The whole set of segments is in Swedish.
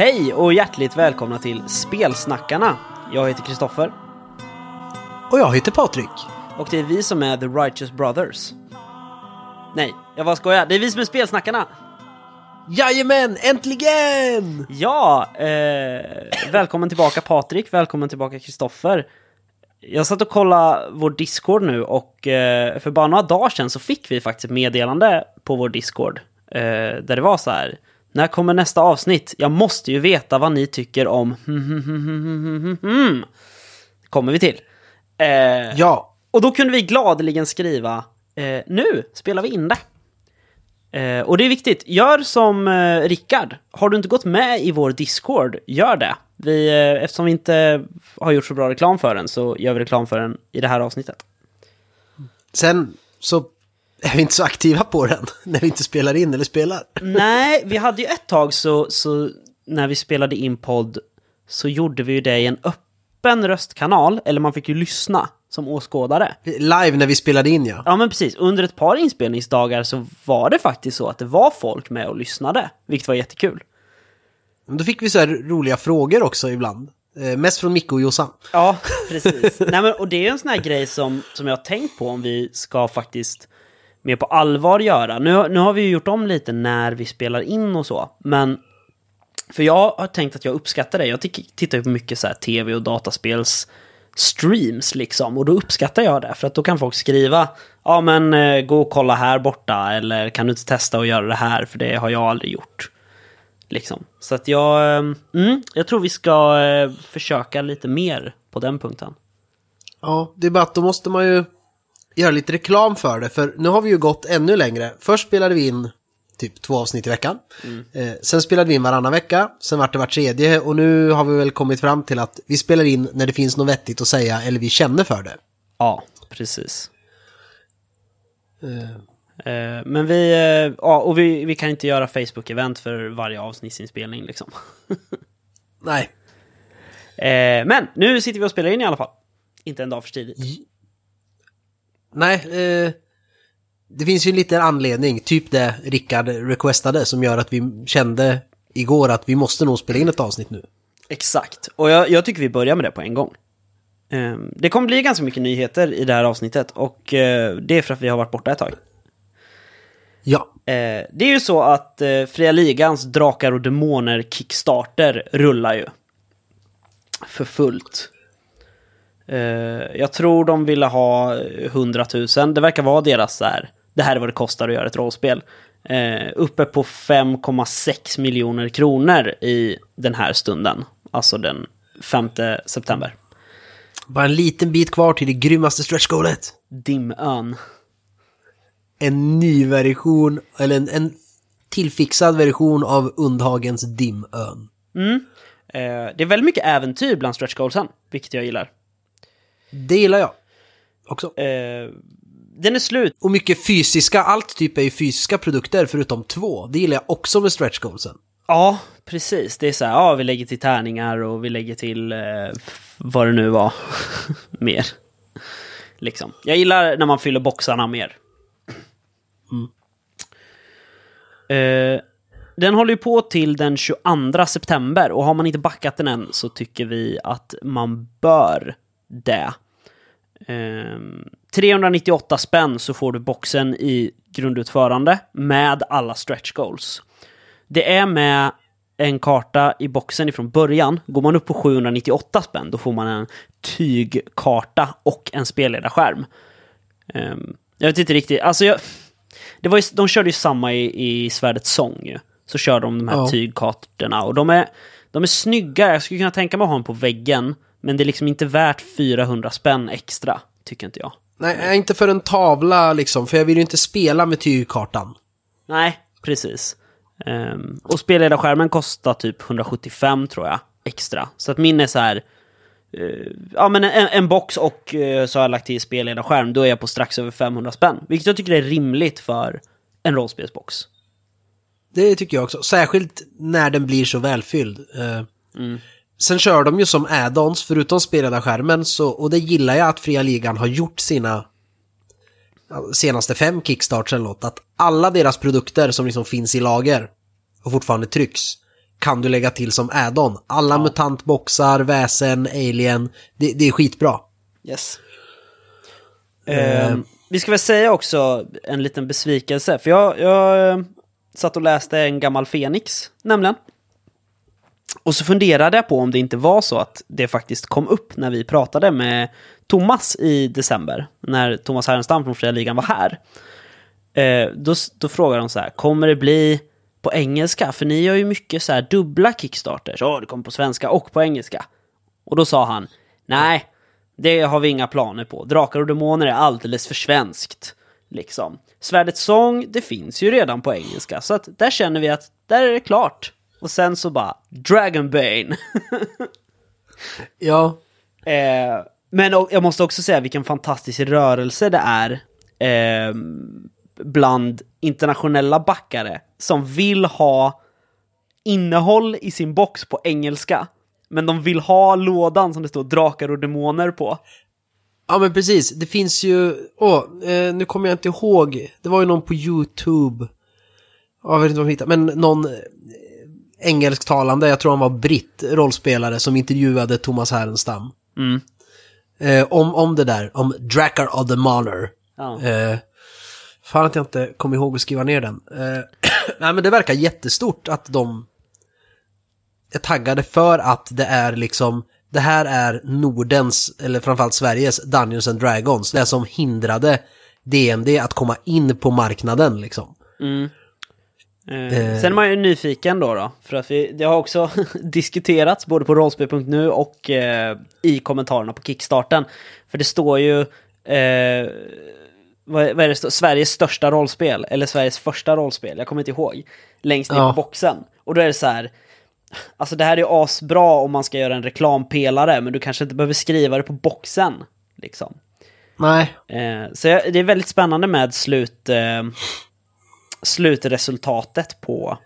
Hej och hjärtligt välkomna till Spelsnackarna. Jag heter Kristoffer Och jag heter Patrik. och det är vi som är The Righteous Brothers. Nej, jag bara skojar. Det är vi som är Spelsnackarna. Jajamän, äntligen! Ja, eh, välkommen tillbaka Patrik, välkommen tillbaka Kristoffer. Jag satt och kollade vår Discord nu och eh, för bara några dagar sedan så fick vi faktiskt ett meddelande på vår Discord. Eh, där det var så här. När kommer nästa avsnitt? Jag måste ju veta vad ni tycker om... Kommer vi till. Eh, Ja, och då kunde vi gladeligen skriva eh, nu spelar vi in det. Eh, och det är viktigt, gör som eh, Rickard. Har du inte gått med i vår Discord, gör det. Vi, eh, eftersom vi inte har gjort så bra reklam för den så gör vi reklam för den i det här avsnittet. sen så är vi inte så aktiva på den när vi inte spelar in eller spelar. Nej, vi hade ju ett tag så, så när vi spelade in podd så gjorde vi ju det i en öppen röstkanal, eller man fick ju lyssna som åskådare. Live när vi spelade in ja. Ja men precis, under ett par inspelningsdagar så var det faktiskt så att det var folk med och lyssnade, vilket var jättekul. Men Då fick vi så här roliga frågor också ibland. Eh, mest från Micke och Jossan. Ja, precis. Nej, men, och det är en sån här grej som, som jag har tänkt på om vi ska faktiskt mer på allvar göra. Nu, nu har vi ju gjort om lite när vi spelar in och så, men för jag har tänkt att jag uppskattar det. Jag tittar ju på mycket så här tv och dataspels streams liksom och då uppskattar jag det för att då kan folk skriva ja men eh, gå och kolla här borta eller kan du inte testa att göra det här för det har jag aldrig gjort. Liksom. Så att jag, eh, mm, jag tror vi ska eh, försöka lite mer på den punkten. Ja, det är bara att då måste man ju göra lite reklam för det. För nu har vi ju gått ännu längre. Först spelade vi in typ två avsnitt i veckan. Eh, sen spelade vi in varannan vecka. Sen vart det var tredje. Och nu har vi väl kommit fram till att vi spelar in när det finns något vettigt att säga eller vi känner för det. Ja, precis. Eh, men vi, eh, ja, och vi, vi kan inte göra Facebook-event för varje avsnittsinspelning liksom. Nej, Eh, men nu sitter vi och spelar in i alla fall. Inte en dag för tidigt. Nej, eh, det finns ju en liten anledning, typ det Rickard requestade, som gör att vi kände igår att vi måste nog spela in ett avsnitt nu. Exakt, och jag, jag tycker vi börjar med det på en gång. Eh, det kommer bli ganska mycket nyheter i det här avsnittet och eh, det är för att vi har varit borta ett tag. Ja, Eh, det är ju så att eh, Fria Ligans Drakar och Demoner Kickstarter rullar ju. För fullt. Eh, jag tror de ville ha 100 000. Det verkar vara deras så här. Det här är vad det kostar att göra ett rollspel. Eh, uppe på 5,6 miljoner kronor i den här stunden. Alltså den 5 september. bara en liten bit kvar till det grymmaste stretchgoalet. Dimön. En ny version, eller en, en tillfixad version av Undhagens Dimön. Eh, det är väldigt mycket äventyr bland stretch goalsen, vilket jag gillar. Det gillar jag också. Eh, den är slut. Och mycket fysiska, allt typ är ju fysiska produkter förutom två. Det gillar jag också med stretch goalsen. Ja, precis. Det är så här, ja, vi lägger till tärningar och vi lägger till eh, vad det nu var mer. Liksom. Jag gillar när man fyller boxarna mer. Eh, den håller ju på till den 22 september och har man inte backat den än så tycker vi att man bör det. Ehm, 398 spänn så får du boxen i grundutförande med alla stretch goals. Det är med en karta i boxen ifrån början. Går man upp på 798 spänn då får man en tygkarta och en spelledarskärm. Ehm, jag vet inte riktigt, alltså jag, det var ju, de körde ju samma i, i Svärdets sång ju. Så kör de de här Ja. tygkartorna och de är, de är snygga. Jag skulle kunna tänka mig att ha dem på väggen. Men det är liksom inte värt 400 spänn extra, tycker inte jag. Nej, är inte för en tavla liksom, för jag vill ju inte spela med tygkartan. Nej, precis. Um, och spelledarskärmen kostar typ 175 tror jag, extra. Så att min är så här... eh, ja men en, en box och eh, så har jag lagt till spelledarskärm, då är jag på strax över 500 spänn. Vilket jag tycker är rimligt för en rollspelsbox. det tycker jag också. Särskilt när den blir så välfylld. Eh, Sen kör de ju som add-ons, förutom spelade skärmen, så, och det gillar jag att Fria Ligan har gjort sina ja, senaste fem kickstarts eller något. Att alla deras produkter som liksom finns i lager och fortfarande trycks kan du lägga till som add-on. Alla mutantboxar, väsen, alien, det, det är skitbra. Yes. Ehm, vi ska väl säga också en liten besvikelse, för jag, jag eh, satt och läste en gammal Fenix, nämligen. Och så funderade jag på om det inte var så att det faktiskt kom upp när vi pratade med Thomas i december, när Thomas Härenstam från Fria Ligan var här. Eh, då, då frågade de så här, kommer det bli på engelska? För ni gör ju mycket så här dubbla kickstarters. Ja, det kommer på svenska och på engelska. Och då sa han, nej, det har vi inga planer på. Drakar och Demoner är alldeles för svenskt. Liksom. Svärdets sång, det finns ju redan på engelska. Så att där känner vi att där är det klart. Och sen så bara, Dragonbane. Ja, eh, men jag måste också säga vilken fantastisk rörelse det är eh, bland internationella backare som vill ha innehåll i sin box på engelska. Men de vill ha lådan som det står drakar och demoner på. Ja men precis, det finns ju, åh, eh, nu kommer jag inte ihåg, det var ju någon på YouTube, Ja, jag vet inte vad de hittade, men någon engelsktalande, jag tror han var britt, rollspelare som intervjuade Thomas Härenstam. Mm. Eh, om, om det där, om Drakkar of the Mauler. Ja. Eh, fan att jag inte kom ihåg att skriva ner den. Eh, nej men det verkar jättestort att de är taggade för att det är liksom, det här är Nordens, eller framförallt Sveriges Dungeons and Dragons. Det som hindrade DND att komma in på marknaden liksom. Eh, Sen är man ju nyfiken då, då för att vi, det har också diskuterats både på rollspel.nu och eh, i kommentarerna på Kickstarten. För det står ju, eh, vad, vad är det? Sveriges största rollspel, eller Sveriges första rollspel, jag kommer inte ihåg, längst ner Ja. på boxen. Och då är det så här, alltså det här är ju asbra om man ska göra en reklampelare, men du kanske inte behöver skriva det på boxen, liksom. Nej, Eh, så jag, det är väldigt spännande med slut, eh, slutresultatet på...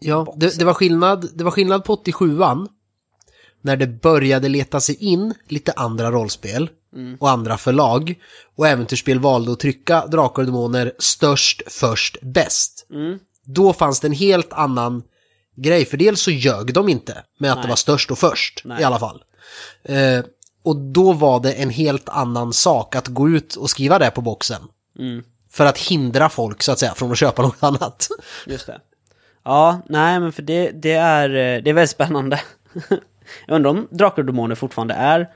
ja, det, det, var skillnad, det var skillnad på 87an. När det började leta sig in lite andra rollspel och andra förlag. Och Äventyrsspel valde att trycka Drakar och Demoner störst, först, bäst. Då fanns det en helt annan grej. För dels så ljög de inte med att det Nej. var störst och först Nej. i alla fall. Eh, och då var det en helt annan sak att gå ut och skriva det på boxen. För att hindra folk så att säga från att köpa något annat. Just det. Ja, nej men för det, det, är, eh, det är väldigt spännande. Jag undrar om Drakar och Demoner fortfarande är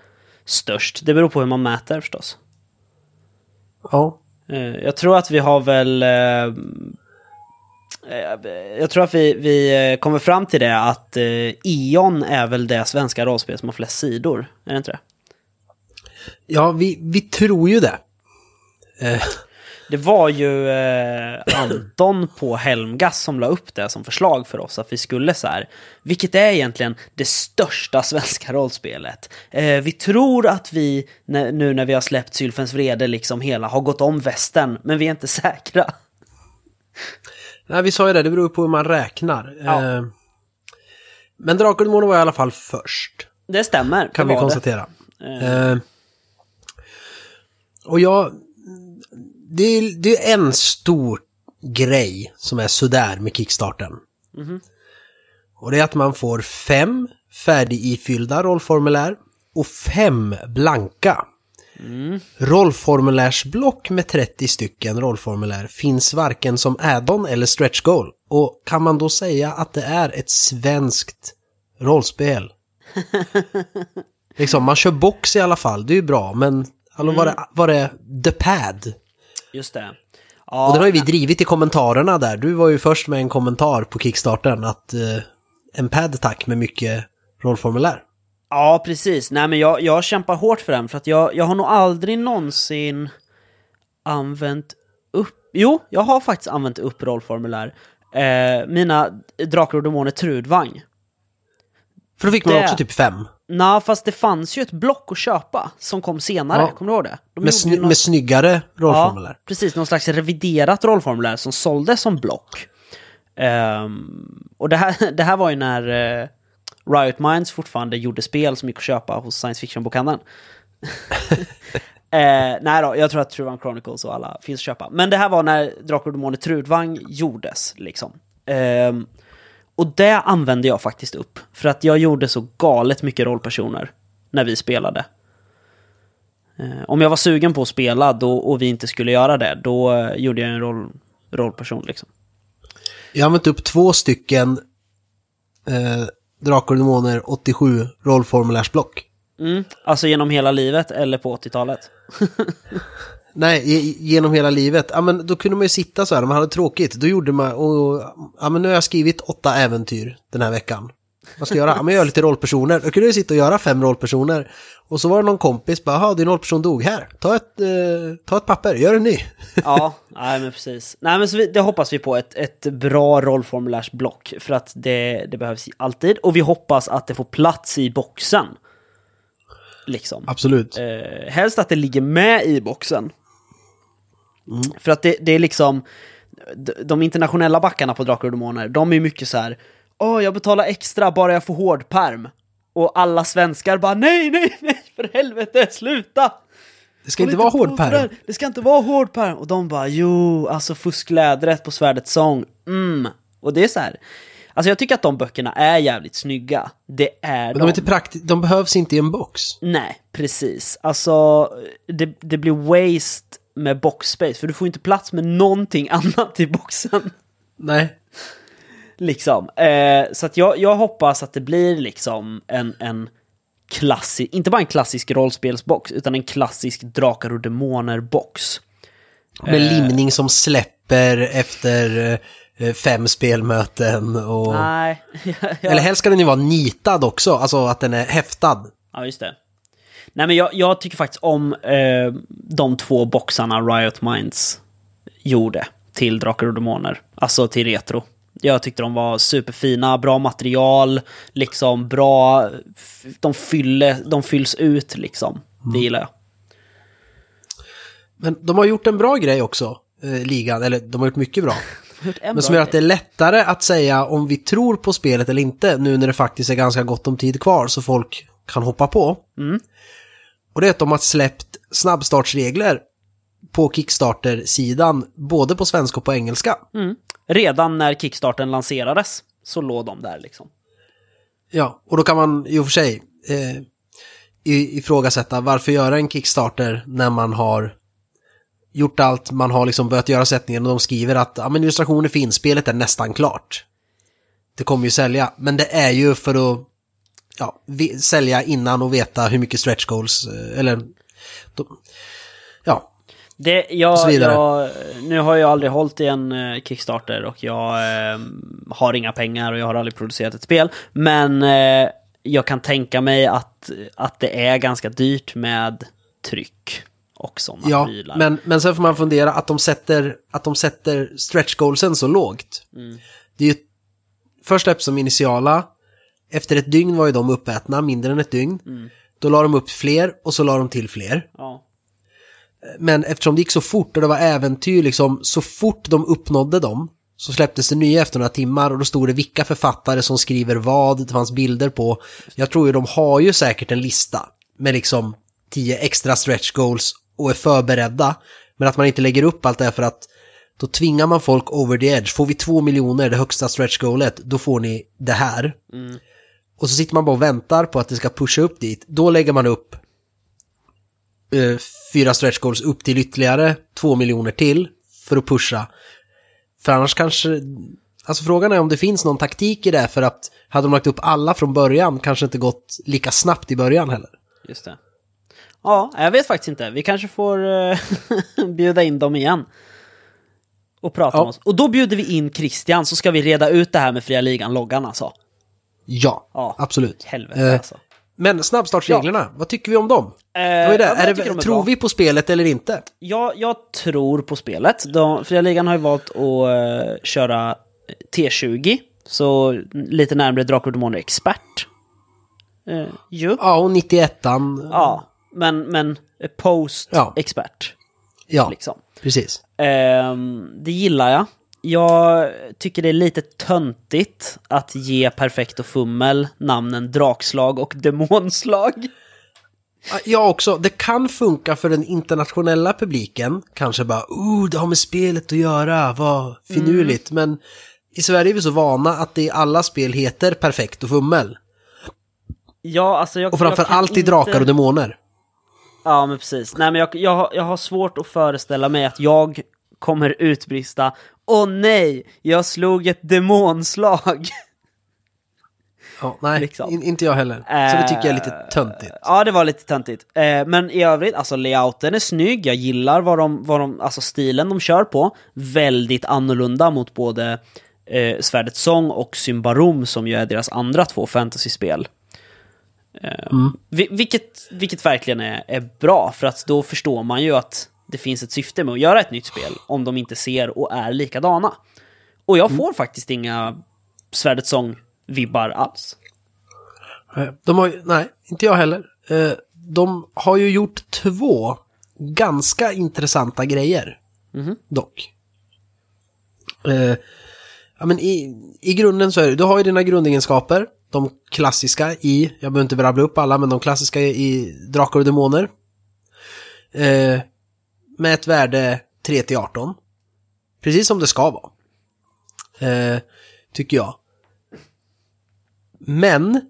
störst. Det beror på hur man mäter förstås. Ja. Eh, Jag tror att vi har väl... eh, Jag tror att vi, vi kommer fram till det att Ion är väl det svenska rollspel som har flest sidor. Är det inte det? Ja, vi, vi tror ju det. Eh, Det var ju eh, Anton på Helmgas som la upp det som förslag för oss att vi skulle så här. Vilket är egentligen det största svenska rollspelet? Eh, vi tror att vi nu när vi har släppt Sylfens vrede liksom hela har gått om västen, men vi är inte säkra. nej, vi sa ju det, det beror på hur man räknar. Ja. Eh, men Drakar och var i alla fall först, Det stämmer. kan det vi konstatera. Eh, och jag... Det är, det är en stor grej som är sådär med kickstarten. Och det är att man får fem färdigifyllda rollformulär och fem blanka. Rollformulärsblock med 30 stycken rollformulär finns varken som add-on eller stretch goal. Och kan man då säga att det är ett svenskt rollspel? liksom, man kör box i alla fall, det är ju bra, men alltså, var, det, var det The Pad? Just det. Och Ja, det har ju vi drivit i kommentarerna där. Du var ju först med en kommentar på Kickstarten att eh, en pad tack med mycket rollformulär. ja, precis. Nej, men jag, jag kämpar hårt för den, för att jag, jag har nog aldrig någonsin använt upp... Jo, jag har faktiskt använt upp rollformulär. Eh, mina Drakar och Demoner Trudvang. För då fick man Det- också typ fem. Nej, fast det fanns ju ett block att köpa som kom senare, Ja. kommer du ihåg det? De Med, sny- någon- med snyggare rollformulär. Ja, precis, någon slags reviderat rollformulär som såldes som block. Ehm, och det här, det här var ju när eh, Riot Minds fortfarande gjorde spel som gick att köpa hos science fiction-bokhandeln. eh, nej då, jag tror att Truvan Chronicles och alla finns att köpa. Men det här var när Drakar och Demoner Trudvang gjordes, liksom. Ehm, och det använde jag faktiskt upp. För att jag gjorde så galet mycket rollpersoner när vi spelade. Eh, om jag var sugen på att spela då, och vi inte skulle göra det, då eh, gjorde jag en roll, rollperson liksom. Jag har använt upp två stycken eh, Drakar och Demoner 87 rollformulärsblock. Mm. Alltså genom hela livet eller på 80-talet? Nej, ge- genom hela livet. Ja, men då kunde man ju sitta så här, man hade tråkigt. Då gjorde man, och, ja men nu har jag skrivit åtta äventyr den här veckan. Vad ska jag göra? Ja, men jag gör lite rollpersoner. Då kunde jag sitta och göra fem rollpersoner. Och så var det någon kompis, bara, jaha, din rollperson dog här. Ta ett, eh, ta ett papper, gör en ny. ja, nej men precis. Nej men så vi, det hoppas vi på, ett, ett bra rollformulärsblock. För att det, det behövs alltid. Och vi hoppas att det får plats i boxen. Liksom. Absolut. Eh, helst att det ligger med i boxen. För att det, det är liksom, de, internationella backarna på Drakar och Demoner, de är mycket så här, åh jag betalar extra bara jag får hårdperm. Och alla svenskar bara nej, nej, nej, för helvete, sluta! Det ska inte vara hård pärm. Det ska inte vara hård pärm. Och de bara, jo, alltså fusklädret på svärdets sång, mm. Och det är så här, alltså jag tycker att de böckerna är jävligt snygga. Det är Men de, är inte prakti- de behövs inte i en box. Nej, precis. Alltså, det, det blir waste med boxspace, för du får inte plats med någonting annat i boxen. Nej. Liksom. Eh, så att jag, jag hoppas att det blir liksom en, en klassisk, inte bara en klassisk rollspelsbox, utan en klassisk Drakar och Demoner-box. Med Eh. limning som släpper efter eh, fem spelmöten och... Nej, Eller helst ska den ju vara nitad också, alltså att den är häftad. Ja, just det. Nej, men jag, jag tycker faktiskt om eh, de två boxarna Riot Minds gjorde till Drakar och Demoner. Alltså till retro. Jag tyckte de var superfina, bra material, liksom bra... De, fylle, de fylls ut liksom. Det gillar jag. Men de har gjort en bra grej också, eh, ligan, eller de har gjort mycket bra. En Men som gör att det är lättare att säga om vi tror på spelet eller inte, nu när det faktiskt är ganska gott om tid kvar så folk kan hoppa på. Mm. Och det är att de har släppt snabbstartsregler på Kickstarter-sidan, både på svenska och på engelska. Mm. Redan när Kickstarten lanserades så låg de där liksom. Ja, och då kan man i och för sig eh, ifrågasätta varför göra en Kickstarter när man har gjort allt, man har liksom börjat göra sättningen och de skriver att ja, men illustrationer finns, spelet är nästan klart. Det kommer ju sälja, men det är ju för att ja, sälja innan och veta hur mycket stretch goals, eh, eller de, ja, Det, jag, jag, nu har jag aldrig hållit i en eh, Kickstarter och jag eh, har inga pengar och jag har aldrig producerat ett spel. Men eh, jag kan tänka mig att, att det är ganska dyrt med tryck och sådana ja prylar. men, men sen får man fundera att de sätter, att de sätter stretch goalsen så lågt. Det är ju först släpps som initiala, efter ett dygn var ju de uppätna, mindre än ett dygn. Då la de upp fler och så la de till fler. Ja. Men eftersom det gick så fort och det var äventyr liksom, så fort de uppnådde dem så släpptes det nya efter några timmar och då stod det vilka författare som skriver vad, det fanns bilder på. Jag tror ju de har ju säkert en lista med liksom tio extra stretch goals och är förberedda. Men att man inte lägger upp allt det här för att då tvingar man folk over the edge. Får vi två miljoner, det högsta stretch goalet, då får ni det här. Och så sitter man bara och väntar på att det ska pusha upp dit. Då lägger man upp eh, fyra stretch goals upp till ytterligare två miljoner till för att pusha. För annars kanske, alltså frågan är om det finns någon taktik i det för att hade de lagt upp alla från början kanske inte gått lika snabbt i början heller. Just det. Ja, jag vet faktiskt inte. Vi kanske får eh, bjuda in dem igen. Och prata Ja. med oss. Och då bjuder vi in Christian så ska vi reda ut det här med Fria Ligan-loggan alltså. Ja, Ja. absolut. Helvete Eh, alltså. Men snabbstartsreglerna, vad tycker vi om dem? Eh, det? ja, är det de tror bra. vi på spelet eller inte? Jag, jag tror på spelet. De, Fria Ligan har ju valt att eh, köra T20, så lite närmare Drakar och Demoner Expert. Uh, ju. Ja, och 91an. Ja, men, men Ja. post-expert. Ja, Liksom. precis. Ehm, det gillar jag. Jag tycker det är lite töntigt att ge Perfekt och Fummel namnen Drakslag och Demonslag. Ja, också. Det kan funka för den internationella publiken. Kanske bara, oh, det har med spelet att göra, vad finurligt. Mm. Men i Sverige är vi så vana att det i alla spel heter Perfekt och Fummel. Ja, alltså jag, Och framför jag kan allt i inte- Drakar och Demoner. Ja, men precis. Nej, men jag, jag, jag har svårt att föreställa mig att jag kommer utbrista Åh nej, jag slog ett demonslag! Ja, nej, Liksom. in, inte jag heller. Så det tycker jag är lite töntigt. Ja, det var lite töntigt. Eh, men i övrigt, alltså layouten är snygg, jag gillar vad de, vad de, alltså stilen de kör på. Väldigt annorlunda mot både eh, Svärdets sång och Symbarom som ju är deras andra två fantasyspel. Eh, vi, vilket, vilket verkligen är, är bra, för att då förstår man ju att det finns ett syfte med att göra ett nytt spel om de inte ser och är likadana. Och jag får faktiskt inga Svärdets sång-vibbar alls. De har ju, nej, inte jag heller. Eh, De har ju gjort två ganska intressanta grejer. Dock. Eh, Ja, men i, I grunden så är det, du har ju dina grundegenskaper. De klassiska i, jag behöver inte rabbla upp alla, men de klassiska i Drakar och Demoner. Eh, med ett värde 3 till 18. Precis som det ska vara. Eh, tycker jag. Men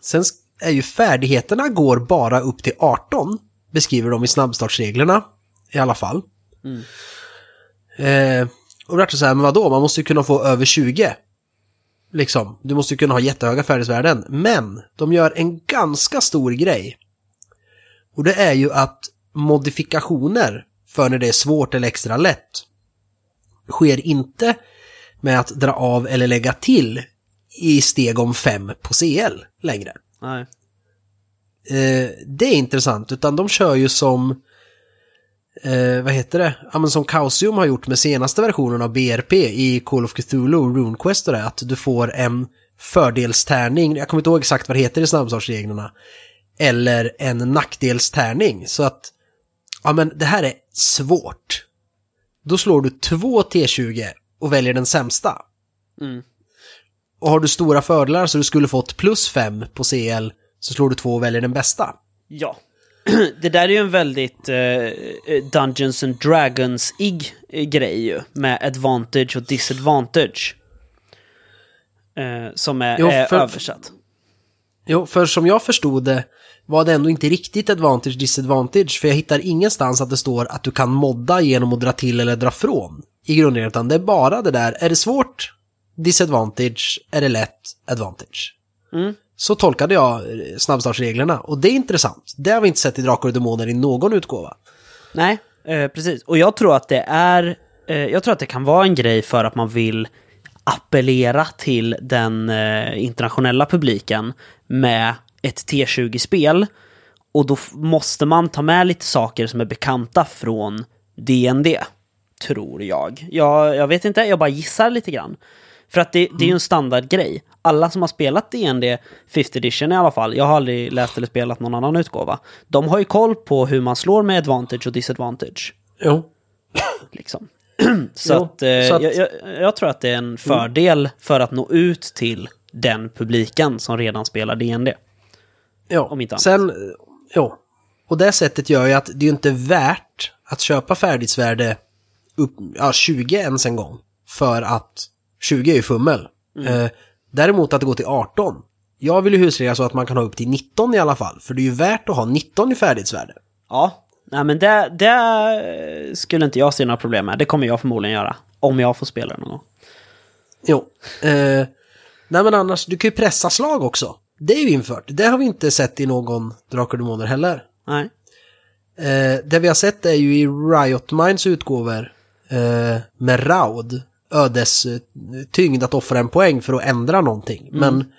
Sen är ju färdigheterna går bara upp till 18, beskriver de i snabbstartsreglerna i alla fall. Eh, och då är så här, men vadå, man måste ju kunna få över 20. Liksom, du måste ju kunna ha jättehöga färdighetsvärden. Men de gör en ganska stor grej. Och det är ju att modifikationer för när det är svårt eller extra lätt sker inte med att dra av eller lägga till i steg om 5 på CL längre. Nej. Eh, det är intressant, utan de kör ju som eh, vad heter det? Ja, men som Chaosium har gjort med senaste versionen av BRP i Call of Cthulhu och RuneQuest och det, att du får en fördelstärning, jag kommer inte ihåg exakt vad det heter i snabbstartsreglerna, eller en nackdelstärning. Så att, ja men det här är svårt. Då slår du två T20 och väljer den sämsta. Mm. Och har du stora fördelar så du skulle fått plus 5 på CL så slår du två och väljer den bästa. Ja. Det där är ju en väldigt eh, Dungeons and Dragons-ig eh, grej ju. Med advantage och disadvantage. Eh, som är, Jo, är för- översatt. Jo, för som jag förstod det var det ändå inte riktigt advantage disadvantage för jag hittar ingenstans att det står att du kan modda genom att dra till eller dra från i grunden utan det är bara det där, är det svårt disadvantage, är det lätt advantage. Mm. Så tolkade jag eh, snabbstartsreglerna och det är intressant. Det har vi inte sett i Drakar och Demoner i någon utgåva. Nej, eh, precis. Och jag tror att det är... Eh, jag tror att det kan vara en grej för att man vill appellera till den eh, internationella publiken med ett T20-spel. Och då måste man ta med lite saker som är bekanta från DND. Tror jag. jag. Jag vet inte, jag bara gissar lite grann. För att det, det är ju en standardgrej. Alla som har spelat DND 5th edition i alla fall, jag har aldrig läst eller spelat någon annan utgåva. De har ju koll på hur man slår med advantage och disadvantage. Jo. Liksom. så, Jo, att, eh, så att- Jag, jag, jag tror att det är en fördel för att nå ut till den publiken som redan spelar DND. Ja, Om inte annat. sen, ja. Och det sättet gör ju att det är ju inte värt att köpa färdighetsvärde upp, ja, 20 ens en gång. För att 20 är ju fummel. Eh, däremot att det går till 18. Jag vill ju husregla så att man kan ha upp till 19 i alla fall. För det är ju värt att ha 19 i färdighetsvärde. Ja, nej men det, det skulle inte jag se några problem med. Det kommer jag förmodligen göra. Om jag får spela det någon gång. Jo. Eh, nej men annars, du kan ju pressa slag också. Det är ju infört. Det har vi inte sett i någon Drakar och Demoner heller. Nej. Eh, det vi har sett är ju i Riot Minds utgåvor eh, med Raud, ödes eh, tyngd att offra en poäng för att ändra någonting. Men,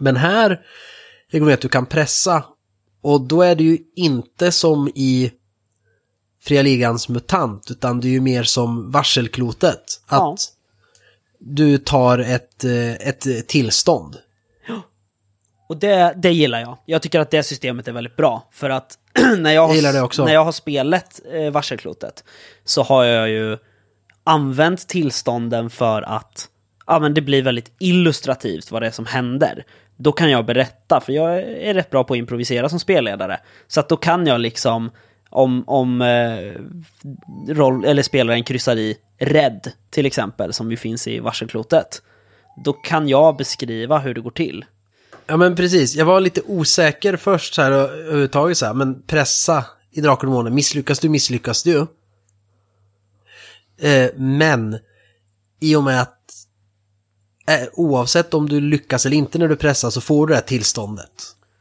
men här, jag vet att du kan pressa och då är det ju inte som i Fria Ligans MUTANT utan det är ju mer som varselklotet. Att Ja. du tar ett, eh, ett tillstånd. Och det, det gillar jag. Jag tycker att det systemet är väldigt bra. För att när jag, har, när jag har spelat eh, varselklotet så har jag ju använt tillstånden för att ja, men det blir väldigt illustrativt vad det är som händer. Då kan jag berätta, för jag är rätt bra på att improvisera som spelledare. Så att då kan jag liksom, om, om eh, roll, eller spelaren kryssar i rädd, till exempel, som ju finns i varselklotet, då kan jag beskriva hur det går till. Ja men precis, jag var lite osäker först så här överhuvudtaget så här, men pressa i Drakar och månen, misslyckas du, misslyckas du. Eh, men i och med att oavsett om du lyckas eller inte när du pressar så får du det här tillståndet.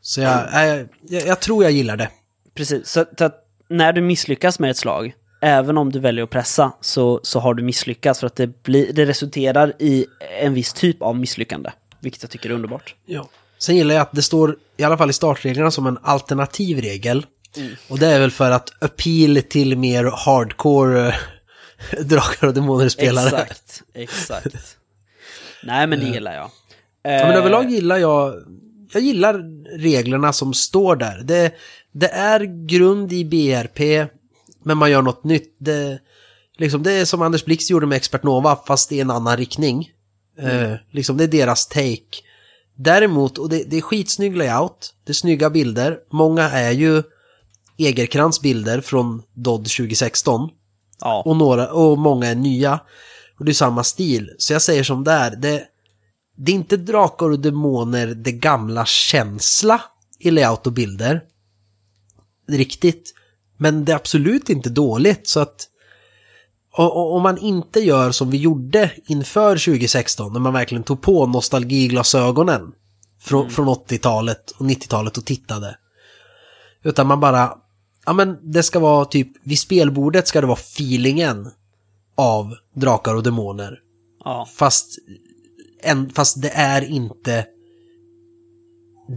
Så jag, eh, jag, jag tror jag gillar det. Precis, så att när du misslyckas med ett slag, även om du väljer att pressa, så, så har du misslyckats för att det, blir, det resulterar i en viss typ av misslyckande. Vilket jag tycker är underbart. Ja. Sen gillar jag att det står, i alla fall i startreglerna, som en alternativ regel. Och det är väl för att appeal till mer hardcore eh, Drakar och Demoner-spelare. Exakt, exakt. Nej, men det gillar jag. Ja, men Eh, överlag gillar jag, jag gillar reglerna som står där. Det, det är grund i BRP, men man gör något nytt. Det, liksom, det är som Anders Blix gjorde med Expert Nova, fast i en annan riktning. Eh, liksom, det är deras take. Däremot, och det, det är skitsnygg layout, det är snygga bilder. Många är ju Egerkrans bilder från Dodd 2016. Ja, Och, några, och många är nya. Och det är samma stil. Så jag säger som det är. Det, det är inte Drakar och Demoner, det gamla känsla i layout och bilder. Riktigt. Men det är absolut inte dåligt. Så att om man inte gör som vi gjorde inför 2016, när man verkligen tog på nostalgiglasögonen från, från 80-talet och 90-talet och tittade. Utan man bara, ja men det ska vara typ, vid spelbordet ska det vara feelingen av drakar och demoner. ja. Fast, en, fast det är inte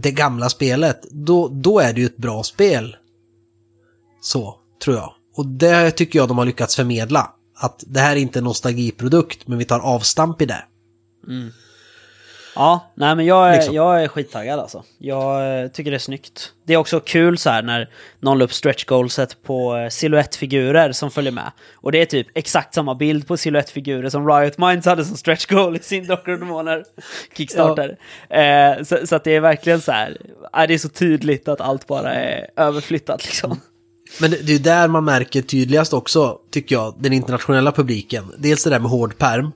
det gamla spelet. Då, då är det ju ett bra spel. Så, tror jag. Och det tycker jag de har lyckats förmedla. Att det här är inte en nostalgiprodukt, men vi tar avstamp i det. Ja, nej men jag är, Liksom. jag är skittaggad alltså. Jag eh, tycker det är snyggt. Det är också kul så här när någon la upp stretch goalset på eh, silhuettfigurer som följer med. Och det är typ exakt samma bild på silhuettfigurer som Riot Minds hade som stretch goal i sin Drakar och Demoner Kickstarter. Eh, så, så att det är verkligen så här, eh, det är så tydligt att allt bara är överflyttat liksom. Men det är där man märker tydligast också, tycker jag, den internationella publiken. Dels det där med hård perm.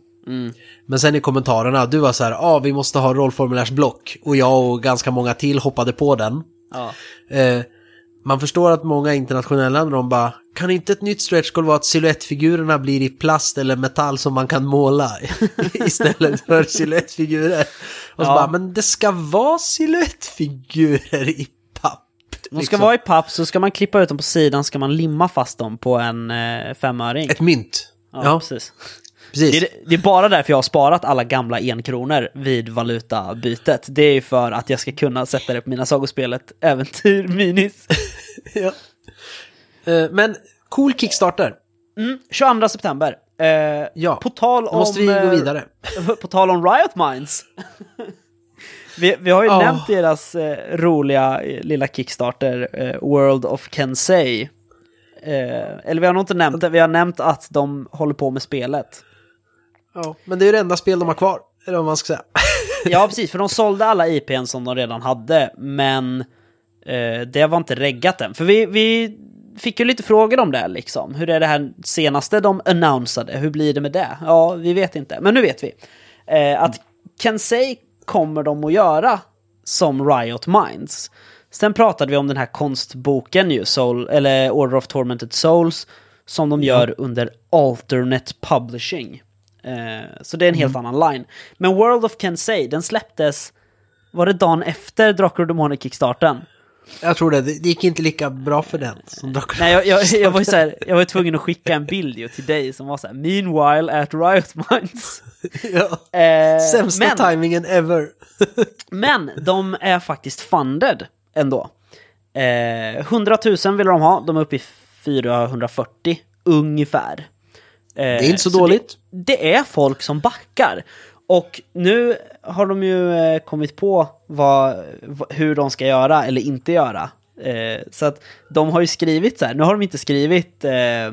Men sen i kommentarerna, du var så här, ja ah, vi måste ha rollformulärsblock. Och jag och ganska många till hoppade på den. Ja. Eh, man förstår att många internationella, de bara, kan inte ett nytt stretch goal vara att siluettfigurerna blir i plast eller metall som man kan måla istället för siluettfigurer? Och så Ja. bara, men det ska vara siluettfigurer i papp. De ska liksom. vara i papp, så ska man klippa ut dem på sidan ska man limma fast dem på en eh, femöring. Ett mynt. Ja, Ja, precis. Precis. Det är, det är bara därför jag har sparat alla gamla enkronor vid valutabytet. Det är ju för att jag ska kunna sätta det på mina sagospelet Äventyr Minis. ja. Eh, Men cool Kickstarter. Mm, 22 september. Eh, Ja, på tal om... måste vi gå eh, vidare. På tal om Riot Minds. vi, vi har ju Ja. nämnt deras eh, roliga lilla Kickstarter, World of Kensei. Eller vi har nog inte nämnt det, vi har nämnt att de håller på med spelet. Ja, men det är ju det enda spel de har kvar, eller vad man ska säga. Ja, precis, för de sålde alla IPn som de redan hade, men eh, det var inte reggat än. För vi, vi fick ju lite frågor om det, liksom. Hur är det här senaste de annonsade? Hur blir det med det? Ja, vi vet inte, men nu vet vi. Eh, att Kensei kommer de att göra som Riot Minds. Sen pratade vi om den här konstboken ju, Soul, eller Order of Tormented Souls, som de gör under Alternate Publishing. Eh, så det är en helt annan line. Men World of Kensei, den släpptes, var det dagen efter Drakar och Demoner Kickstarten? Jag tror det, det gick inte lika bra för den som Drakar. Nej, jag, jag, jag, var ju här, jag var tvungen att skicka en bild ju till dig som var så här, Meanwhile at Riot Minds. ja. Eh, Sämsta men, timingen ever. men de är faktiskt funded ändå. Eh, 100 000 vill de ha, de är uppe i 440 ungefär. Eh, Det är inte så, dåligt. Det, det är folk som backar. Och nu har de ju eh, kommit på vad, hur de ska göra eller inte göra. Eh, så att de har ju skrivit så här, nu har de inte skrivit eh, eh,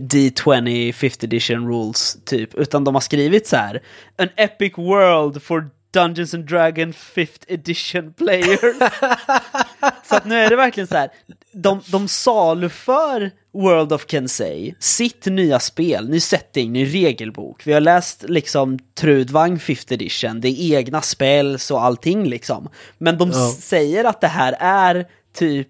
D20 5th edition rules typ, utan de har skrivit så här An epic world for Dungeons and Dragons 5th edition player. så att nu är det verkligen så här, de, de saluför World of Kensei, sitt nya spel, ny setting, ny regelbok. Vi har läst liksom Trudvang 5th edition, det är egna spels och allting liksom. Men de Ja. säger att det här är typ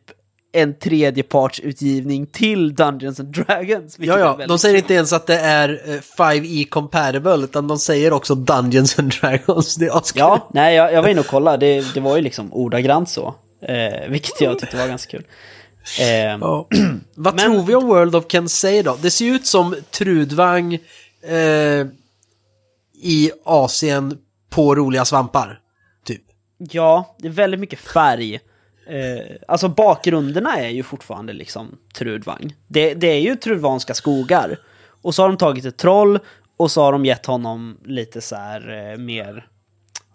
en tredjepartsutgivning till Dungeons and Dragons. Ja, ja, de säger inte ens att det är eh, 5E compatible, utan de säger också Dungeons and Dragons. Det är askul. Ja, nej, jag, jag var inne och kollade. Det, det var ju liksom ordagrant så. Eh, vilket jag tyckte var ganska kul. Eh, Ja. Vad Men- tror vi om World of Kensei då? Det ser ju ut som Trudvang eh, i Asien på roliga svampar. Typ. ja, det är väldigt mycket färg. Eh, alltså bakgrunderna är ju fortfarande liksom Trudvang. Det, det är ju Trudvanska skogar. Och så har de tagit ett troll och så har de gett honom lite så här eh, mer,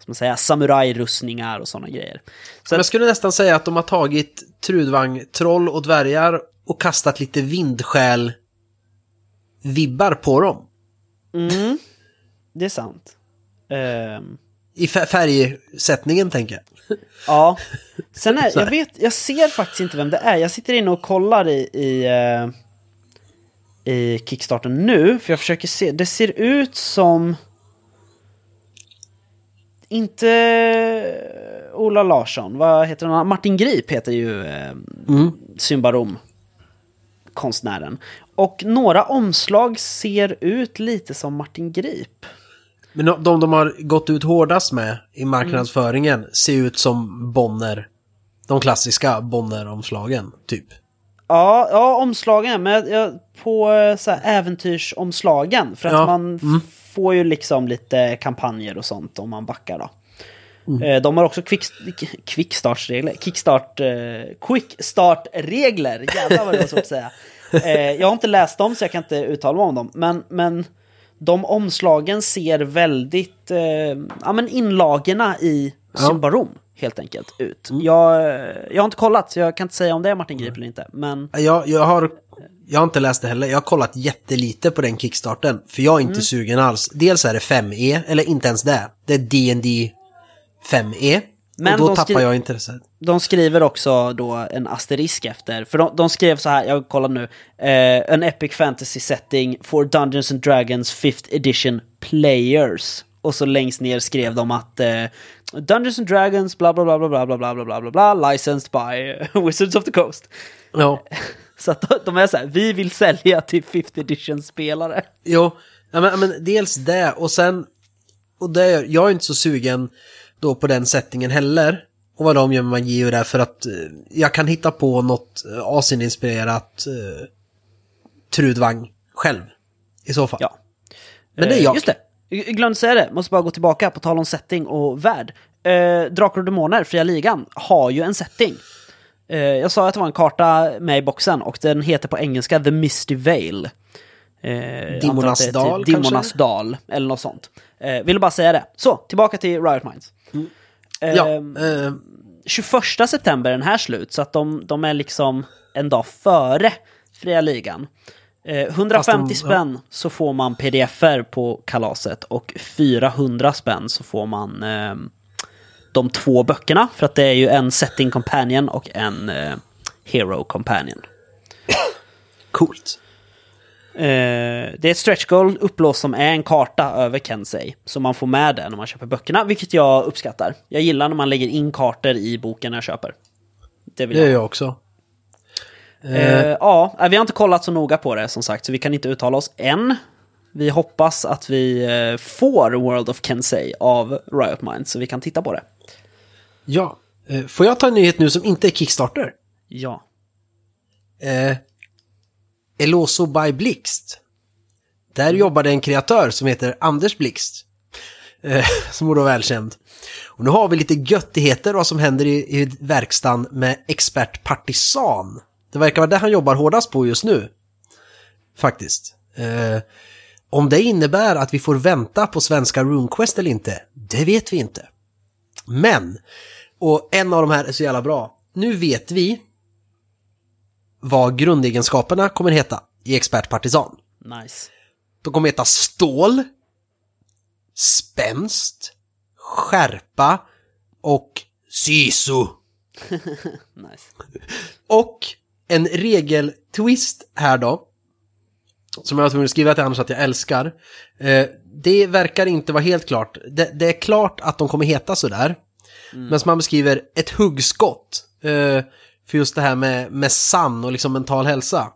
man säga, samurajrustningar och sådana grejer. Så jag skulle nästan säga att de har tagit Trudvang, troll och dvärgar och kastat lite vindskäl vibbar på dem. Mm, det är sant. Ehm, I fär- färgsättningen tänker jag. Ja. Sen är, jag vet, jag ser faktiskt inte vem det är. Jag sitter inne och kollar i, i, eh, i Kickstarter nu, för jag försöker se. Det ser ut som... Inte Ola Larsson, vad heter han? Martin Grip heter ju eh, Symbarom, konstnären. Och några omslag ser ut lite som Martin Grip. Men de, de har gått ut hårdast med i marknadsföringen ser ut som Bonner. De klassiska Bonner-omslagen, typ. Ja, ja omslagen, men jag, på eh, så här, äventyrsomslagen. För att Ja, man f- får ju liksom lite kampanjer och sånt om man backar då. Mm. Eh, De har också quick, quickstartsregler, kickstart, eh, quickstart-regler, jävlar vad det var svårt att säga. Eh, Jag har inte läst dem så jag kan inte uttala mig om dem, men, men de omslagen ser väldigt, eh, ja men inlagorna i Ja. Mm. Symbarom helt enkelt ut. Jag, jag har inte kollat, så jag kan inte säga om det är Martin Grip eller inte, men Jag, jag, har, jag har inte läst det heller. Jag har kollat jättelite på den kickstarten. För jag är inte sugen alls. Dels är det 5E, eller inte ens det. Det är D&D 5E. Men och då tappar skri- jag intresset. De skriver också då en asterisk efter, för de, de skrev så här, jag kollar nu, eh, an epic fantasy setting for Dungeons and Dragons 5th edition players. Och så längst ner skrev de att eh, Dungeons and Dragons bla bla bla bla bla bla bla bla bla bla licensed by Wizards of the Coast. Ja. Så att de- är så här, vi vill sälja till 5th edition spelare. Jo, ja, men, men dels det och sen, och det, jag är inte så sugen då på den settingen heller. Och vad de gör med magi och det, för att eh, jag kan hitta på något eh, Asien-inspirerat eh, Trudvang själv. I så fall. Ja. Men det är Eh, jag. Just det. Glömde säga det, måste bara gå tillbaka på tal om setting och värld. Eh, Drakar och Demoner, Fria Ligan, har ju en setting. Eh, jag sa att det var en karta med i boxen och den heter på engelska The Misty Veil. Eh, dal, typ Dimornas kanske? dal, eller något sånt. Eh, ville bara säga det. Så, tillbaka till Riot Minds. Ja, Eh, eh, 21 september är den här slut, så att de, de är liksom en dag före Fria Ligan. Eh, 150 Fast de- spänn så får man pdf-er på kalaset och 400 spänn så får man eh, de två böckerna. För att det är ju en setting companion och en eh, hero companion. coolt. Eh, det är ett stretch goal upplåst som är en karta över Kensei. Så man får med det när man köper böckerna, vilket jag uppskattar. Jag gillar när man lägger in kartor i boken jag köper. Det vill Det jag. gör jag också. Eh, ja, eh, vi har inte kollat så noga på det som sagt, så vi kan inte uttala oss än. Vi hoppas att vi eh, får World of Kensei av Riot Minds, så vi kan titta på det. Ja. Eh, får jag ta en nyhet nu som inte är Kickstarter? Ja. Eh, Eloso by Blixt. Där jobbade en kreatör som heter Anders Blixt. Eh, som vara välkänd. Och nu har vi lite göttigheter vad som händer i, i verkstaden med expert Partisan. Det verkar vara det han jobbar hårdast på just nu. Faktiskt. Eh, om det innebär att vi får vänta på svenska RuneQuest eller inte, det vet vi inte. Men, och en av de här är så jävla bra. Nu vet vi vad grundegenskaperna kommer heta i expertpartisan. Nice. De kommer heta stål, spänst, skärpa och sisu. Nice. Och en regeltwist här då. Som jag var tvungen att skriva till annars att jag älskar. Eh, det verkar inte vara helt klart. Det, det är klart att de kommer heta sådär. Men som man beskriver ett huggskott. Eh, för just det här med, med sann och liksom mental hälsa.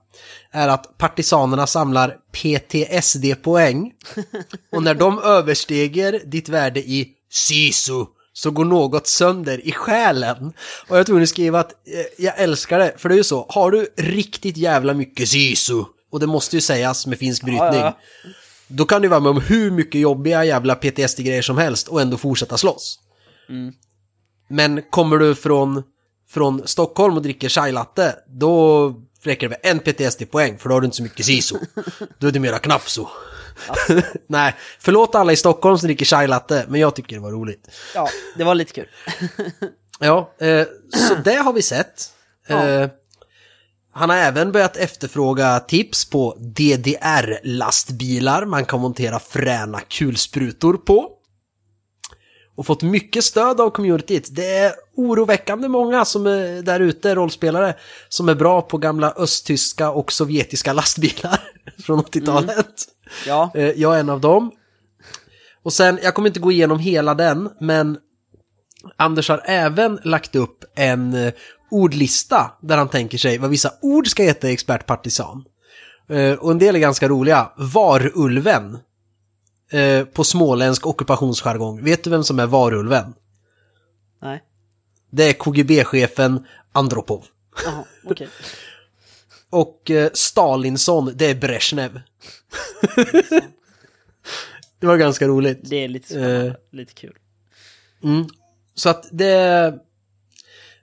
Är att partisanerna samlar PTSD-poäng. Och när de översteger ditt värde i SISU så går något sönder i själen. Och jag tror ni skriva att eh, jag älskar det, för det är ju så, har du riktigt jävla mycket SISU, och det måste ju sägas med finsk brytning, ja. då kan du vara med om hur mycket jobbiga jävla PTSD-grejer som helst och ändå fortsätta slåss. Men kommer du från, från Stockholm och dricker chai latte, då räcker det med en PTSD-poäng, för då har du inte så mycket SISU. Då är det mera knappso. Nej, förlåt alla i Stockholm som dricker chai latte, men jag tycker det var roligt. Ja, det var lite kul. Ja, eh, så det har vi sett. Ja. Eh, han har även börjat efterfråga tips på DDR-lastbilar man kan montera fräna kulsprutor på. Och fått mycket stöd av communityt. Det är oroväckande många som är där ute, rollspelare, som är bra på gamla östtyska och sovjetiska lastbilar från 80-talet. Ja, Eh, Jag är en av dem. Och sen, jag kommer inte gå igenom hela den, men Anders har även lagt upp en eh, ordlista där han tänker sig vad vissa ord ska heta i expertpartisan. Eh, Och en del är ganska roliga. Varulven. Eh, På småländsk ockupationsjargong. Vet du vem som är Varulven? nej. Det är KGB-chefen Andropov. Jaha, okej. Och eh, Stalinsson, det är Brezhnev. det var ganska roligt. Det är lite spännande. Eh. Lite kul. Så att det...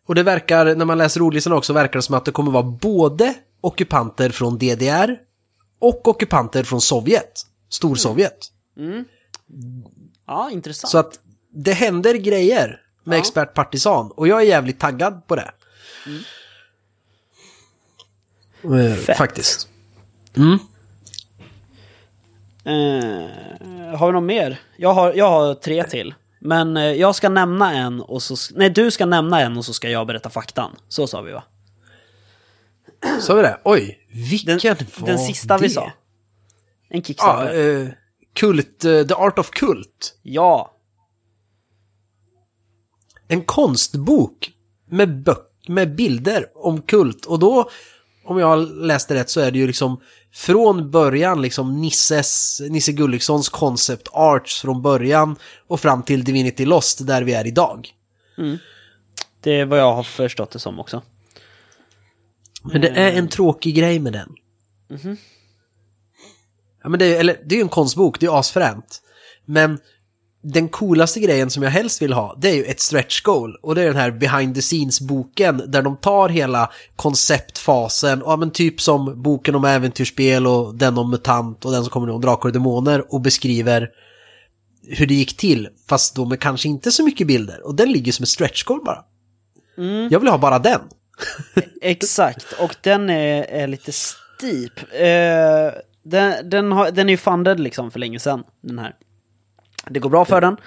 Och det verkar, när man läser ordlistan också, verkar det som att det kommer vara både ockupanter från DDR och ockupanter från Sovjet. Storsovjet. Ja, intressant. Så att det händer grejer med Ja. expertpartisan och jag är jävligt taggad på det. Eh, Fett. Faktiskt. Eh, har vi något mer? Jag har, jag har tre till. Men eh, jag ska nämna en och så... Nej, du ska nämna en och så ska jag berätta faktan. Så sa vi va? Så vi det? Oj, Den, vilken var den sista det? vi sa. En Ja, Kickstarter. Kult, eh, The Art of Kult. Ja. en konstbok med, böck, med bilder om kult. Och då, om jag läste rätt, så är det ju liksom från början liksom Nisses, Nisse Gullikssons concept arts från början och fram till Divinity Lost där vi är idag. Det är vad jag har förstått det som också. Men det är en tråkig grej med den. Ja, men det, är, eller, det är ju en konstbok, det är asfränt. Men den coolaste grejen som jag helst vill ha, det är ju ett stretch goal. Och det är den här behind the scenes-boken där de tar hela konceptfasen, ja, men typ som boken om äventyrsspel och den om MUTANT och den som kommer nu om Drakar och Demoner och beskriver hur det gick till, fast då med kanske inte så mycket bilder. Och den ligger som ett stretch goal bara. Jag vill ha bara den. Exakt, och den är, är lite steep. Eh, den, den, har, den är ju funded liksom för länge sedan, den här. Det går bra för den.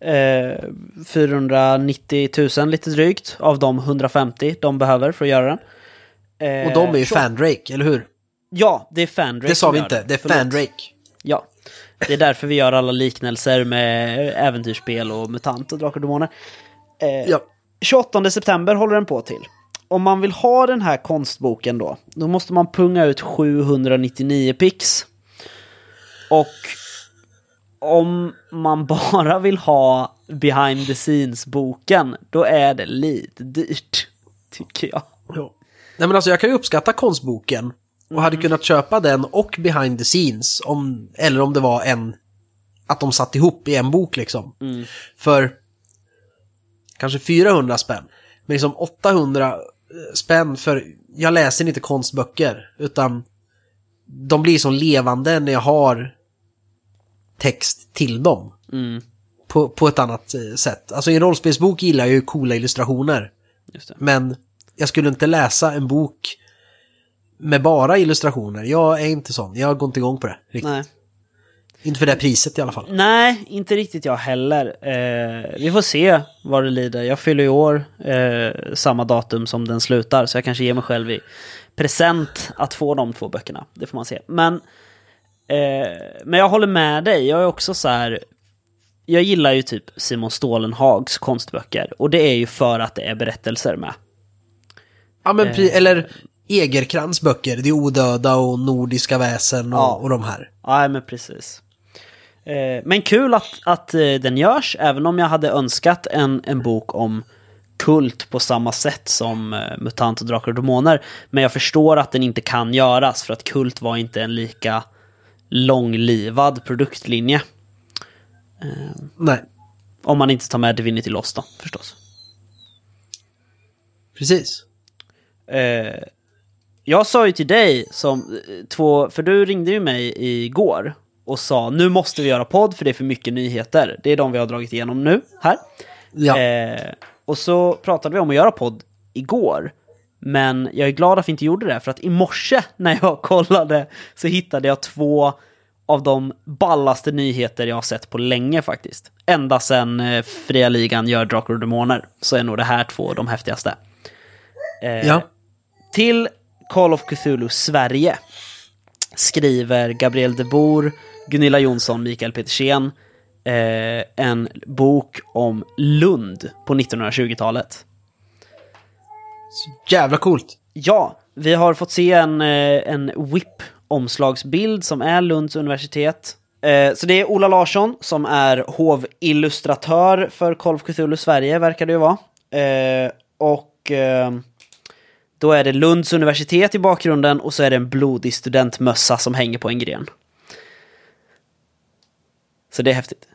Eh, 490 000 lite drygt av de 150 de behöver för att göra den. Eh, Och de är ju så- Fandrake, eller hur? Ja, det är Fandrake Det sa vi inte, det är Förlåt. Fandrake. Ja, det är därför vi gör alla liknelser med äventyrsspel och MUTANT och Drakar och Demoner. Eh, Ja. 28 september håller den på till. Om man vill ha den här konstboken då, då måste man punga ut 799 pix. Och om man bara vill ha behind the scenes-boken, då är det lite dyrt, tycker jag. Ja. Nej men alltså jag kan ju uppskatta konstboken och hade kunnat köpa den och behind the scenes om, eller om det var en, att de satt ihop i en bok liksom. För kanske 400 spänn. Men liksom 800 spänn för, jag läser inte konstböcker utan de blir som levande när jag har text till dem. På, på ett annat eh, sätt. Alltså i en rollspelsbok gillar jag ju coola illustrationer. Men jag skulle inte läsa en bok med bara illustrationer. Jag är inte sån. Jag går inte igång på det. Riktigt. Nej. Inte för det priset i alla fall. Nej, inte riktigt jag heller. Eh, vi får se vad det lider. Jag fyller i år eh, samma datum som den slutar, så jag kanske ger mig själv i present att få de två böckerna. Det får man se. Men, eh, men jag håller med dig. Jag är också så här... Jag gillar ju typ Simon Stålenhags konstböcker. Och det är ju för att det är berättelser med. Ja, men Eh. eller Egerkrans böcker. Det Odöda och Nordiska väsen och, Ja. och de här. Ja, men precis. Eh, men kul att, att eh, den görs, även om jag hade önskat en, en bok om kult på samma sätt som eh, MUTANT och Drakar och Demoner. Men jag förstår att den inte kan göras, för att kult var inte en lika långlivad produktlinje. Nej, Om man inte tar med Divinity Lost då, förstås. precis. Eh, jag sa ju till dig som två, för du ringde ju mig igår och sa nu måste vi göra podd för det är för mycket nyheter. Det är de vi har dragit igenom nu här. Ja. Eh, och så pratade vi om att göra podd igår. Men jag är glad att vi inte gjorde det, för att i morse när jag kollade så hittade jag två av de ballaste nyheter jag har sett på länge faktiskt. Ända sedan eh, Fria Ligan gör Drakar och Demoner så är nog det här två de häftigaste. Eh, ja. till Call of Cthulhu Sverige skriver Gabriel de Boer, Gunilla Jonsson, Mikael Petersen eh, en bok om Lund på 1920-talet. Så jävla coolt. Ja, vi har fått se en, eh, en WIP-omslagsbild som är Lunds universitet. Eh, Så det är Ola Larsson som är hovillustratör för of Cthulhu Sverige, verkar det ju vara. Eh, Och då är det Lunds universitet i bakgrunden och så är det en blodig studentmössa som hänger på en gren. Så det är häftigt.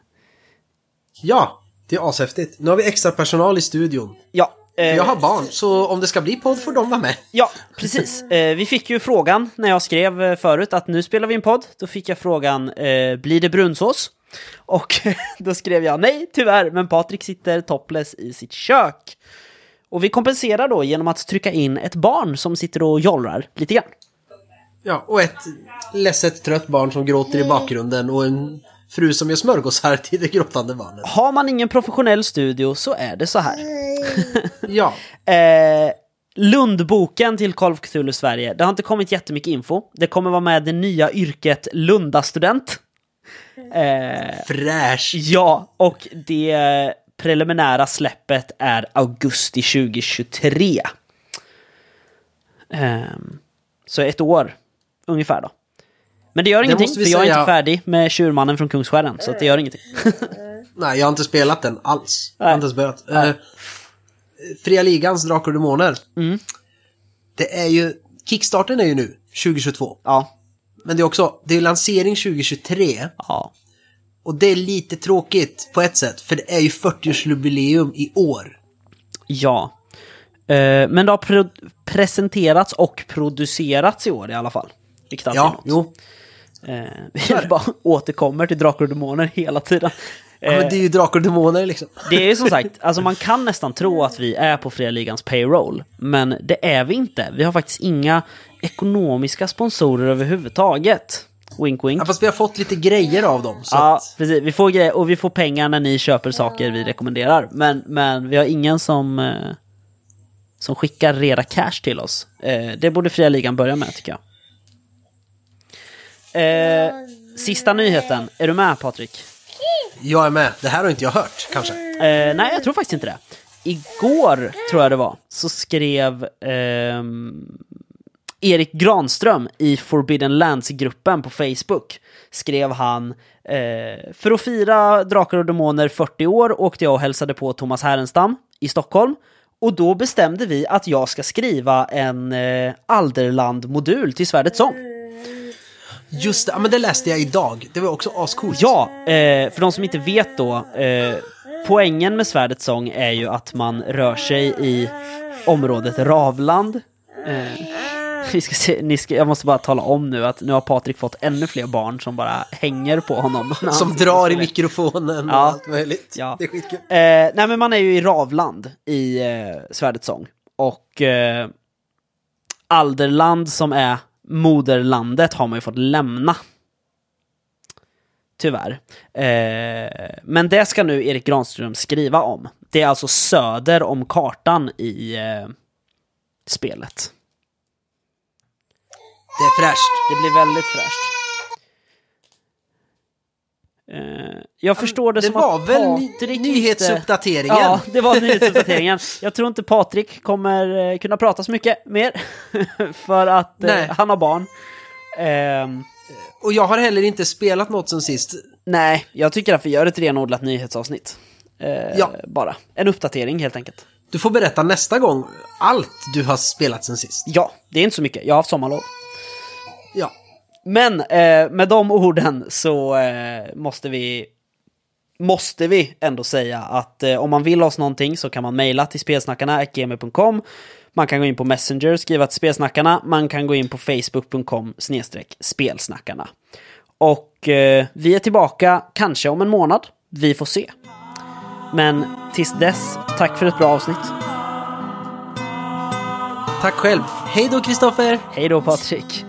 Ja, det är ashäftigt. Nu har vi extra personal i studion. Ja, eh, Jag har barn, så om det ska bli podd får de vara med. Ja, precis. Eh, vi fick ju frågan när jag skrev eh, förut att nu spelar vi en podd. Då fick jag frågan, eh, blir det brunsås? Och då skrev jag nej, tyvärr, men Patrik sitter topless i sitt kök. Och vi kompenserar då genom att trycka in ett barn som sitter och jollrar lite grann. Ja, och ett ledset trött barn som gråter i bakgrunden och en fru som gör smörgåsar till det gråtande barnet. Har man ingen professionell studio så är det så här. Ja, Eh, Lundboken till Call of Cthulhu Sverige. Det har inte kommit jättemycket info. Det kommer vara med det nya yrket Lundastudent. Eh, fräsch. Ja, och det preliminära släppet är augusti 2023. Ehm, så ett år, ungefär då. Men det gör ingenting, måste för jag är säga- inte färdig med Tjurmannen från Kungsskären, så att det gör ingenting. Nej, jag har inte spelat den alls. Jag har inte ens börjat. Eh, Fria Ligans Drakar och Demoner. Mm. Det är ju... Kickstarten är ju nu, 2022. ja, Men det är också, det är lansering 2023. ja. Och det är lite tråkigt på ett sätt, för det är ju 40-årsjubileum i år. Ja. Eh, men det har pro- presenterats och producerats i år i alla fall. Vilket alltid är Ja, något. jo. Eh, vi bara återkommer till Drakar och Demoner hela tiden. Ja, men det är ju Drakar och Demoner liksom. Det är ju som sagt, alltså man kan nästan tro att vi är på Fria Ligans payroll, men det är vi inte. Vi har faktiskt inga ekonomiska sponsorer överhuvudtaget. Wink wink. Ja, fast vi har fått lite grejer av dem. Så Ja, att, precis. Vi får grejer, och vi får pengar när ni köper saker vi rekommenderar. Men, men vi har ingen som, eh, som skickar reda cash till oss. Eh, det borde Fria Ligan börja med, tycker jag. Eh, sista nyheten. Är du med, Patrik? jag är med. Det här har inte jag hört, kanske. Eh, nej, jag tror faktiskt inte det. Igår, tror jag det var, så skrev ehm, Erik Granström i Forbidden Lands-gruppen på Facebook. Skrev han, eh, för att fira Drakar och Demoner 40 år åkte jag och hälsade på Thomas Härenstam i Stockholm. Och då bestämde vi att jag ska skriva en eh, Alderland-modul till Svärdets sång. Just det, men det läste jag idag. Det var också ascoolt. Ja, eh, för de som inte vet då. Eh, poängen med Svärdets sång är ju att man rör sig i området Ravland. Eh, vi ska se, ni ska, jag måste bara tala om nu att nu har Patrik fått ännu fler barn som bara hänger på honom. Som drar och i mikrofonen och Ja. allt möjligt. Ja. Det är skitkul. Eh, nej men man är ju i Ravland i eh, Svärdets sång. Och eh, Alderland som är moderlandet har man ju fått lämna. Tyvärr. Eh, men det ska nu Erik Granström skriva om. Det är alltså söder om kartan i eh, spelet. Det är fräscht. Det blir väldigt fräscht. Eh, jag förstår det, Det som var att väl Patrik nyhetsuppdateringen? Inte... Ja, det var nyhetsuppdateringen. Jag tror inte Patrik kommer eh, kunna prata så mycket mer. för att eh, Nej. han har barn. Ehm, Och jag har heller inte spelat något sen sist. nej, jag tycker att vi gör ett renodlat nyhetsavsnitt. Ja. Bara. En uppdatering helt enkelt. Du får berätta nästa gång allt du har spelat sen sist. Ja, det är inte så mycket. Jag har haft sommarlov. Ja. Men eh, med de orden så eh, måste vi måste vi ändå säga att eh, om man vill oss någonting så kan man mejla till spelsnackarna.gmail.com Man kan gå in på Messenger, skriva till spelsnackarna. Man kan gå in på facebook.com snedstreck spelsnackarna. Och eh, vi är tillbaka kanske om en månad. Vi får se. Men tills dess, tack för ett bra avsnitt. Tack själv. Hej då Kristoffer! Hej då Patrik!